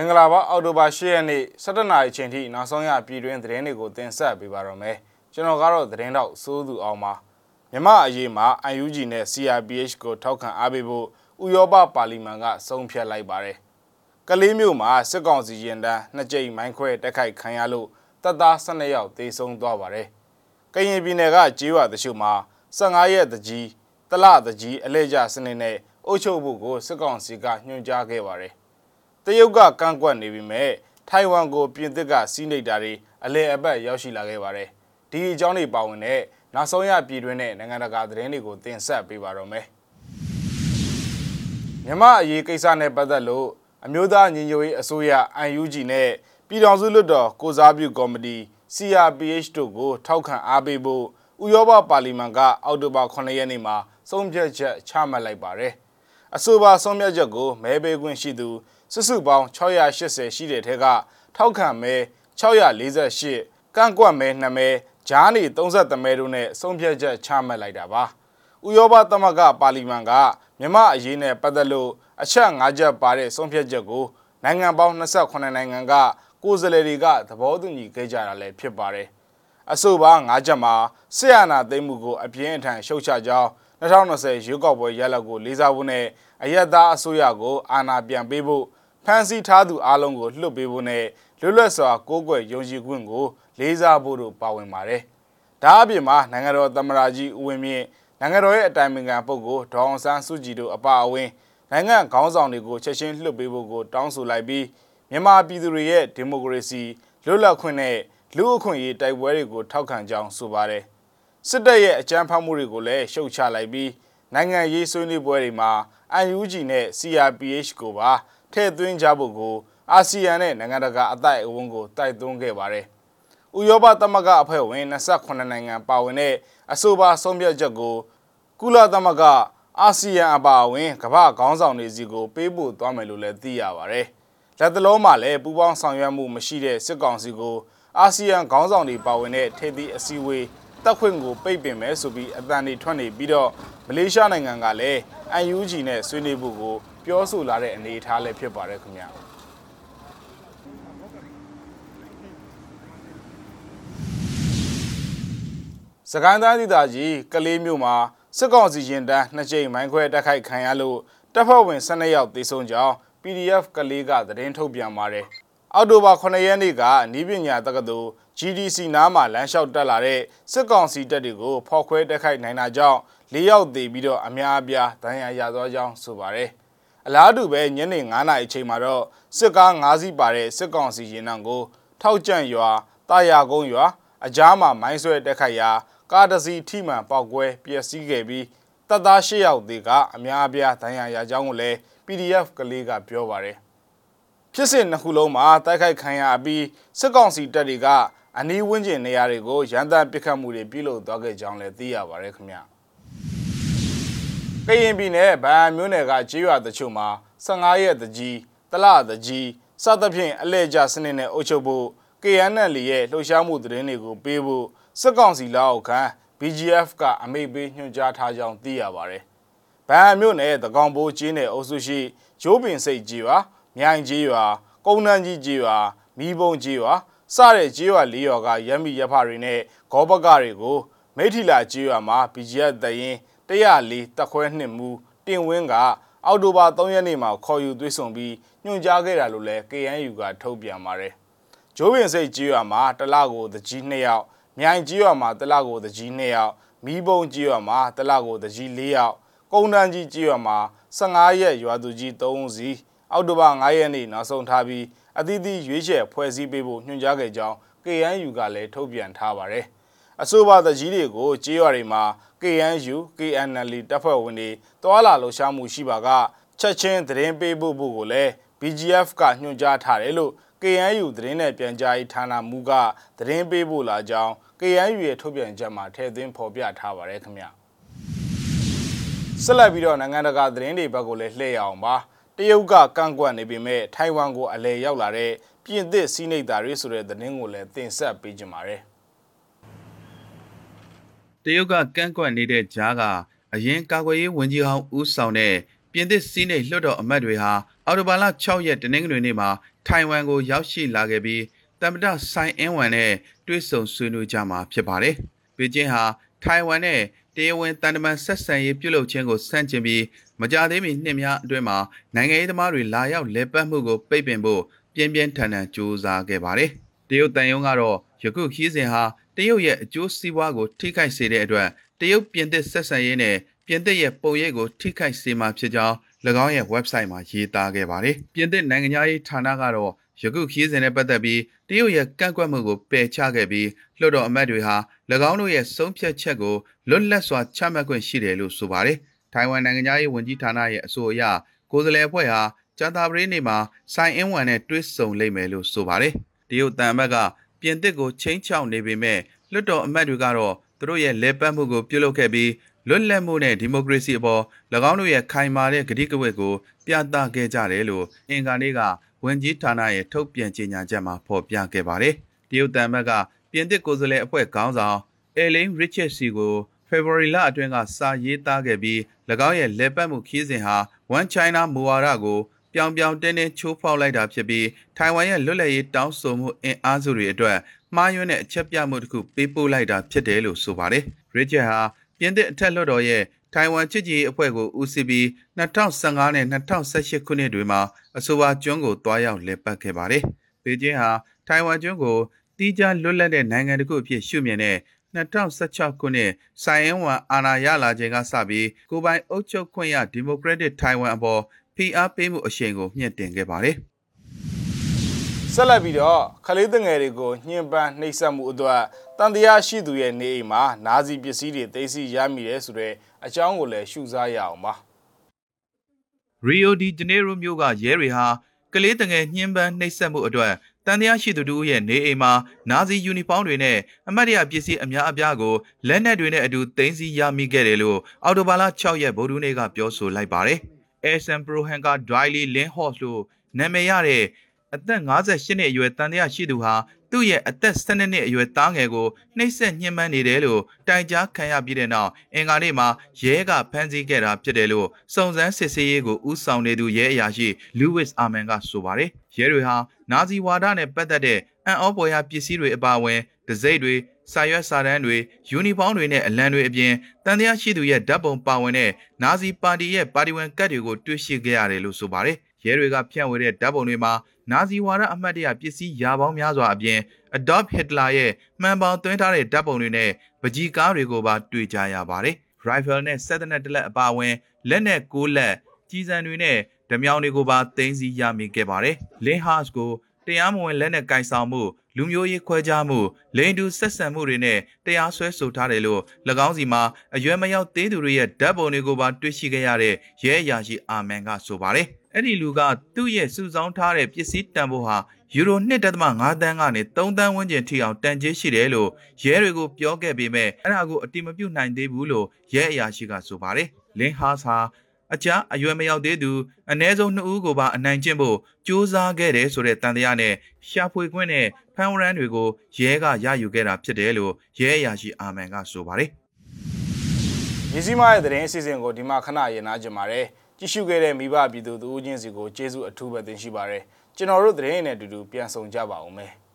မင်္ဂလာပါအော်တိုဘာ၈ရက်နေ့17နာရီချိန်ထိနောက်ဆုံးရပြည်တွင်းသတင်းတွေကိုတင်ဆက်ပေးပါတော့မယ်ကျွန်တော်ကတော့သတင်းတော့စိုးသူအောင်ပါမြမအရေးမှာ UNG နဲ့ CRPH ကိုထောက်ခံအားပေးဖို့ဥရောပပါလီမန်ကဆုံးဖြတ်လိုက်ပါတယ်ကလေးမျိုးမှာစစ်ကောင်စီရင်တန်းနှစ်ကြိမ်မိုင်းခွဲတက်ခိုက်ခံရလို့တပ်သား12ယောက်သေဆုံးသွားပါတယ်ကရင်ပြည်နယ်ကကြေးရွာတချို့မှာ15ရက်တကြီးတလတကြီးအလဲကျစနစ်နဲ့အုပ်ချုပ်ဖို့ကိုစစ်ကောင်စီကညွှန်ကြားခဲ့ပါတယ် တရုတ်ကကန့်ကွက်နေပြီမဲ့ထိုင်ဝမ်ကိုပြင်သစ်ကစီးနှိပ်တာတွေအလဲအပတ်ရောက်ရှိလာခဲ့ပါတယ်။ဒီအကြောင်းတွေပါဝင်တဲ့နောက်ဆုံးရပြည်တွင်းနဲ့နိုင်ငံတကာသတင်းတွေကိုတင်ဆက်ပေးပါတော့မယ်။မြန်မာအရေးကိစ္စနဲ့ပတ်သက်လို့အမျိုးသားညီညွတ်ရေးအစိုးရ UNG နဲ့ပြည်ထောင်စုလွှတ်တော်ကိုစားပြုကော်မတီ CRPH တို့ကိုထောက်ခံအားပေးဖို့ဥရောပပါလီမန်ကအောက်တိုဘာ9ရက်နေ့မှာဆုံးဖြတ်ချက်ချမှတ်လိုက်ပါတယ်။အဆိုပါဆုံးဖြတ်ချက်ကိုမဲပေးခွင့်ရှိသူ စုစုပေါင်း680ရှိတဲ့ထဲကထောက်ခံမဲ648ကန့်ကွက်မဲ2မဲဂျားနေ33မဲတို့နဲ့ဆုံးဖြတ်ချက်ချမှတ်လိုက်တာပါ။ဥရောပသမဂ္ဂပါလီမန်ကမြမအရေးနဲ့ပတ်သက်လို့အချက်၅ချက်ပါတဲ့ဆုံးဖြတ်ချက်ကိုနိုင်ငံပေါင်း28နိုင်ငံကကိုယ်စားလှယ်တွေကသဘောတူညီခဲ့ကြတာလည်းဖြစ်ပါတယ်။အဆိုပါ၅ချက်မှာဆီယနာသိမ်းမှုကိုအပြင်းအထန်ရှုတ်ချကြောင်း2020ရွေးကောက်ပွဲရလဒ်ကိုလေးစားဖို့နဲ့အယက်သားအစိုးရကိုအာဏာပြန်ပေးဖို့ ဖမ်းဆီးထားသူအလုံးကိုလွှတ်ပေးဖို့နဲ့လွတ်လပ်စွာကိုးကွယ်ယုံကြည်ခွင့်ကို လေးစားဖို့တို့ပါဝင်ပါတယ်။ဒါအပြင်မှာနိုင်ငံတော်သမ္မတကြီးဦးဝင်းမြင့်နိုင်ငံတော်ရဲ့အတိုင်ပင်ခံပုဂ္ဂိုလ်ဒေါအောင်ဆန်းစုကြည်တို့အပါအဝင်နိုင်ငံခေါင်းဆောင်တွေကိုချက်ချင်းလွှတ်ပေးဖို့ကိုတောင်းဆိုလိုက်ပြီးမြန်မာပြည်သူတွေရဲ့ဒီမိုကရေစီလွတ်လပ်ခွင့်နဲ့လူ့အခွင့်အရေးတိုက်ပွဲတွေကိုထောက်ခံကြောင်းဆိုပါတယ်။စစ်တပ်ရဲ့အကြမ်းဖက်မှုတွေကိုလည်းရှုတ်ချလိုက်ပြီးနိုင်ငံရေးဆွေးနွေးပွဲတွေမှာ UNG နဲ့ CRPH ကိုပါ ထည့်သွင်းကြဖို့ကိုအာဆီယံနဲ့နိုင်ငံတကာအသိုက်အဝန်းကိုတိုက်တွန်းခဲ့ပါတယ်။ဥရောပသမဂ္ဂအဖွဲ့ဝင်28နိုင်ငံပါဝင်တဲ့အဆိုပါဆုံးဖြတ်ချက်ကိုကုလသမဂ္ဂအာဆီယံအပါအဝင်ကမ္ဘာခေါင်းဆောင်တွေစီကိုပေးပို့သွားမယ်လို့လည်းသိရပါတယ်။လက်တလုံးမှာလည်းပူးပေါင်းဆောင်ရွက်မှုမရှိတဲ့စစ်ကောင်စီကိုအာဆီယံခေါင်းဆောင်တွေပါဝင်တဲ့ထိပ်သီးအစည်းအဝေး တက်ခွင့်ကိုပိတ်ပင်မယ်ဆိုပြီးအတန်တွေထွက်နေပြီးတော့မလေးရှားနိုင်ငံကလည်း UNG နဲ့ဆွေးနွေးဖို့ကိုပြောဆိုလာတဲ့အနေအထားလည်းဖြစ်ပါတယ်ခင်ဗျာစကိုင်းတိုင်းဒေသကြီးကလေးမြို့မှာစစ်ကောင်စီရင်တန်းနှစ်ကြိမ်မိုင်းခွဲတိုက်ခိုက်ခံရလို့တပ်ဖွဲ့ဝင်12ယောက်သေဆုံးကြောင်း PDF ကလေးကသတင်းထုတ်ပြန်ပါတယ် အောက်တိုဘာ9ရက်နေ့ကနီးပညာတက္ကသိုလ် GDC နားမှာလမ်းလျှောက်တက်လာတဲ့စစ်ကောင်စီတပ်တွေကိုဖောက်ခွဲတိုက်ခိုက်နိုင်တာကြောင့်၄ယောက်သေပြီးတော့အများအပြားဒဏ်ရာရသွားကြောင်းဆိုပါတယ်။အလားတူပဲညနေ9:00နာရီအချိန်မှာတော့စစ်ကား9စီးပါတဲ့စစ်ကောင်စီရင်နှံကို ထောက်ကြန့်ရွာတာယာကုန်းရွာအကြားမှာမိုင်းဆွဲတက်ခိုက်ရာကားတစ်စီးထိမှန်ပေါက်ကွဲပျက်စီးခဲ့ပြီးတပ်သား၈ယောက်သေးကအများအပြားဒဏ်ရာရကြောင်းကိုလည်း PDF ကလေးကပြောပါတယ် ဖြစ်စဉ်နှစ်ခုလုံးမှာတိုက်ခိုက်ခံရပြီးစစ်ကောင်စီတပ်တွေကအနီးဝန်းကျင်နေရာတွေကိုရန်တမ်းပစ်ခတ်မှုတွေပြုလုပ်သွားခဲ့ကြောင်းလည်းသိရပါတယ်ခင်ဗျာကရင်ပြည်နယ်ဗန်မြို့နယ်ကကြေးရွာတချို့မှာ15ရက်တကြီးတလတကြီးစသဖြင့်အလဲကျစနစ်နဲ့အုပ်ချုပ်ဖို့ KNL ရဲ့လှုပ်ရှားမှုသတင်းတွေကိုပေးဖို့စစ်ကောင်စီလက်အောက်ခံ BGF ကအမိန့်ပေးညွှန်ကြားထားကြောင်းသိရပါတယ်။ဗန်မြို့နယ်တကောင်ဘိုးကျင်းနယ်အုပ်စုရှိဂျိုးပင်စိတ်ကြီးရွာ မြိုင်ကြီးရွာကုန်းနန်းကြီးကြီးရွာမီးပုံကြီးရွာစတဲ့ကြီးရွာလေးရွာကရမ်းမီရဖတွေနဲ့ဂောဘကတွေကိုမိထီလာကြီးရွာမှာ BGF တရင်104တက်ခွဲနှစ်မူတင်ဝင်းကအောက်တိုဘာ3ရက်နေ့မှာခေါ်ယူသွေးဆောင်ပြီးညွှန်ကြားခဲ့တာလို့လည်း KNU ကထုတ်ပြန်ပါတယ်။ဂျိုးပင်စိတ်ကြီးရွာမှာတလကိုတကြီး2ယောက်မြိုင်ကြီးရွာမှာတလကိုတကြီး2ယောက်မီးပုံကြီးရွာမှာတလကိုတကြီး4ယောက်ကုန်းတန်းကြီးကြီးရွာမှာ15ရက်ရွာသူကြီး3ဦးစီ အောက်တိုဘာ9ရက်နေ့နောက်ဆုံးထားပြီးအသီးသီးရွေးချယ်ဖွဲ့စည်းပေးဖို့ညွှန်ကြားခဲ့ကြောင်း KNU ကလည်းထုတ်ပြန်ထားပါတယ်။အဆိုပါတကြီးတွေကိုကြေးရွာတွေမှာ KNU KNL တပ်ဖွဲ့ဝင်တွေတွာလာလှုပ်ရှားမှုရှိပါကချက်ချင်းသတင်းပေးဖို့ဖို့ကိုလည်း BGF ကညွှန်ကြားထားတယ်လို့ KNU သတင်းနဲ့ပြန်ကြားရေးဌာနမှူးကသတင်းပေးဖို့လာကြောင်း KNU ရဲ့ထုတ်ပြန်ချက်မှာထည့်သွင်းဖော်ပြထားပါတယ်ခင်ဗျဆက်လက်ပြီးတော့နိုင်ငံတကာသတင်းတွေဘက်ကိုလည်းလှည့်ရအောင်ပါ တရုတ်ကကန့်ကွက်နေပေမဲ့ထိုင်ဝမ်ကိုအလဲရောက်လာတဲ့ပြင်သစ်စီးနိတ်တာတွေဆိုတဲ့သတင်းကိုလည်းတင်ဆက်ပေးကြပါမယ်တရုတ်ကကန့်ကွက်နေတဲ့ဂျားကအရင်ကာကွယ်ရေးဝန်ကြီးဟောင်းဦးဆောင်တဲ့ပြပြင်သစ်စီးနိတ်လွှတ်တော်အမတ်တွေဟာအော်တိုဘာလ6ရက်တနင်္ဂနွေနေ့မှာထိုင်ဝမ်ကိုရောက်ရှိလာခဲ့ပြီးတမ္ပတဆိုင်အင်းဝမ်နဲ့တွေ့ဆုံဆွေးနွေးကြမှာဖြစ်ပါတယ်။ပေကျင်းဟာ ထိုင်ဝမ်နဲ့တရားဝင်တန်တမန်ဆက်ဆံရေးပြုလုပ်ခြင်းကိုဆန့်ကျင်ပြီးမကြသေးမီနှစ်များအတွင်းမှာနိုင်ငံရေးသမားတွေလာရောက်လဲပတ်မှုကိုပိတ်ပင်ဖို့ပြင်းပြင်းထန်ထန်ကြိုးစားခဲ့ပါတယ်။တရုတ်တန်ယုံကတော့ယခုခီးစဉ်ဟာတရုတ်ရဲ့အကျိုးစီးပွားကိုထိခိုက်စေတဲ့အတွက်တရုတ်ပြင်သစ်ဆက်ဆံရေးနဲ့ပြင်သစ်ရဲ့ပုံရိပ်ကိုထိခိုက်စေမှာဖြစ်ကြောင်း၎င်းရဲ့ website မှာရေးသားခဲ့ပါတယ်။ပြင်သစ်နိုင်ငံရေးဌာနကတော့ ယခုခီးစဉ်နဲ့ပတ်သက်ပြီးတရုတ်ရဲ့ကန့်ကွက်မှုကိုပယ်ချခဲ့ပြီးလွှတ်တော်အမတ်တွေဟာ၎င်းတို့ရဲ့ဆုံးဖြတ်ချက်ကိုလွတ်လပ်စွာချမှတ်ခွင့်ရှိတယ်လို့ဆိုပါတယ်။ထိုင်ဝမ်နိုင်ငံရေးဝန်ကြီးဌာနရဲ့အဆိုအရကိုယ်စားလှယ်အဖွဲ့ဟာကျန်တာပရိနေ့မှာဆိုင်အင်းဝမ်နဲ့တွေ့ဆုံလိမ့်မယ်လို့ဆိုပါတယ်။တရုတ်တန်အမတ်ကပြင်သစ်ကိုချင်းချောက်နေပေမဲ့လွှတ်တော်အမတ်တွေကတော့သူတို့ရဲ့လဲပတ်မှုကိုပြုလုပ်ခဲ့ပြီးလွတ်လပ်မှုနဲ့ဒီမိုကရေစီအပေါ်၎င်းတို့ရဲ့ခိုင်မာတဲ့ကတိကဝတ်ကိုပြသခဲ့ကြတယ်လို့အင်္ဂါနေ့က ဝန်ကြီးဌာနရဲ့ထုတ်ပြန်ကြေညာချက်မှာဖော်ပြခဲ့ပါတယ်။တရုတ်တန်မတ်ကပြင်သစ်ကိုယ်စားလှယ်အဖွဲ့ခေါင်းဆောင်အယ်လင်းရစ်ချက်စီကိုဖေဖော်ဝါရီလအတွင်းကစာရေးသားခဲ့ပြီး၎င်းရဲ့လက်ပတ်မှုခီးစဉ်ဟာ One China မူဝါဒကိုပြောင်ပြောင်တင်းတင်းချိုးဖောက်လိုက်တာဖြစ်ပြီးထိုင်ဝမ်ရဲ့လွတ်လပ်ရေးတောင်းဆိုမှုအင်အားစုတွေအတွက်မှားယွင်းတဲ့အချက်ပြမှုတစ်ခုပေးပို့လိုက်တာဖြစ်တယ်လို့ဆိုပါတယ်။ Richard ဟာပြင်သစ်အထက်လွှတ်တော်ရဲ့ ထိုင်ဝမ်ချစ်ကြည်ရေးအဖွဲ့ကိုဦးစီးပြီး2015နဲ့2018ခုနှစ်တွေမှာအဆိုပါကျွန်းကိုတွားရောက်လည်ပတ်ခဲ့ပါတယ်။ပေကျင်းဟာထိုင်ဝမ်ကျွန်းကိုတီးခြားလွတ်လပ်တဲ့နိုင်ငံတစ်ခုအဖြစ်ရှုမြင်တဲ့2016ခုနှစ်ဆိုင်အင်းဝမ်အာဏာရလာခြင်းကစပြီးကိုပိုင်အုပ်ချုပ်ခွင့်ရဒီမိုကရက်တစ်ထိုင်ဝမ်အပေါ်ဖိအားပေးမှုအရှိန်ကိုမြင့်တင်ခဲ့ပါတယ်။ဆက်လက်ပြီးတော့ခလေးတငယ်တွေကိုညှဉ်းပန်းနှိပ်စက်မှုအတွက်တန်တရားရှိသူရဲ့နေအိမ်မှာနာဇီပစ္စည်းတွေသိသိရမိတယ်ဆိုတဲ့ အကြောင်းကိုလည်းရှုစားရအောင်ပါရီယိုဒီဂျနေရိုမြို့ကရဲတွေဟာကလေးတငယ်ညှဉ်းပန်းနှိပ်စက်မှုအတွက်တန်တရားရှိသူတို့ရဲ့နေအိမ်မှာနာဇီယူနီဖောင်းတွေနဲ့အမတ်တရပစ္စည်းအများအပြားကိုလက်နက်တွေနဲ့အတူတင်စီရမိခဲ့တယ်လို့အော်တိုဘာလ6ရက်ဗုဒ္ဓနေ့ကပြောဆိုလိုက်ပါတယ်။ ASM Pro Hanka Dryly Lin Horse လို့နာမည်ရတဲ့ အသက်58နှစ်အရွယ်တန်တရားရှိသူဟာသူ့ရဲ့အသက်12နှစ်အရွယ်သားငယ်ကိုနှိပ်စက်ညှဉ်းပန်းနေတယ်လို့တိုင်ကြားခံရပြီးတဲ့နောက်အင်္ဂါနေ့မှာရဲကဖမ်းဆီးခဲ့တာဖြစ်တယ်လို့စုံစမ်းစစ်ဆေးရေးကိုဦးဆောင်နေသူရဲအရာရှိလူးဝစ်အာမန်ကဆိုပါတယ်ရဲတွေဟာနာဇီဝါဒနဲ့ပတ်သက်တဲ့အံ့ဩဖွယ်ရာပစ္စည်းတွေအပါအဝင်ဒစိမ့်တွေစာရွက်စာတမ်းတွေယူနီဖောင်းတွေနဲ့အလံတွေအပြင်တန်တရားရှိသူရဲ့ဓာတ်ပုံပါဝင်တဲ့နာဇီပါတီရဲ့ပါတီဝင်ကတ်တွေကိုတွေ့ရှိခဲ့ရတယ်လို့ဆိုပါတယ် ရဲတွေကဖြန့်ဝေတဲ့ဓာတ်ပုံတွေမှာနာဇီဝါဒအမတ်တရပစ္စည်းရာပေါင်းများစွာအပြင် Adolf Hitler ရဲ့မှန်ပေါင်းသွင်းထားတဲ့ဓာတ်ပုံတွေနဲ့ပကြီးကားတွေကိုပါတွေ့ကြရပါတယ်။ rifle နဲ့ဆက်တဲ့တလက်အပါအဝင်လက်နဲ့ကိုးလက်ကြီးစံတွေနဲ့ဓမြောင်တွေကိုပါသိမ်းဆည်းရမိခဲ့ပါတယ်။ Lin Haas ကိုတရားမဝင်လက်နက်ကင်ဆောင်မှုလူမျိုးရေးခွဲခြားမှုလိန်တူဆက်ဆံမှုတွေနဲ့တရားစွဲဆိုထားတယ်လို့၎င်းစီမှာအရွယ်မရောက်သေးသူတွေရဲ့ဓာတ်ပုံတွေကိုပါတွေ့ရှိခဲ့ရတဲ့ရဲအရာရှိအာမန်ကဆိုပါတယ်။အဲ့ဒီလူကသူ့ရဲ့စုဆောင်းထားတဲ့ပစ္စည်းတန်ဖိုးဟာယူရို1.5တန်းကနေ3တန်းဝန်းကျင်ထိအောင်တန်ကြေးရှိတယ်လို့ရဲတွေကိုပြောခဲ့ပေမဲ့အဲ့ဒါကိုအတိမပြုတ်နိုင်သေးဘူးလို့ရဲအရာရှိကဆိုပါတယ်။လင်ဟာစာအကြအရွယ်မရောက်သေးသူအ ਨੇ ဆုံး2ဦးကိုပါအနိုင်ကျင့်ဖို့ကြိုးစားခဲ့တယ်ဆိုတဲ့တန်တရားနဲ့ရှာဖွေခွင့်နဲ့ဖမ်းဝရမ်းတွေကိုရဲကရယူခဲ့တာဖြစ်တယ်လို့ရဲအရာရှိအာမန်ကဆိုပါတယ်။မြစည်းမရဲ့သတင်းအစီအစဉ်ကိုဒီမှာခဏရင်နာကြပါတယ်။ ကြည့်ရှုခဲ့တဲ့မိဘပြည်သူတို့ချင်းစီကိုကျေးဇူးအထူးပဲတင်ရှိပါတယ်။ကျွန်တော်တို့သတင်းနဲ့အတူတူပြန်ဆောင်ကြပါဦးမယ်။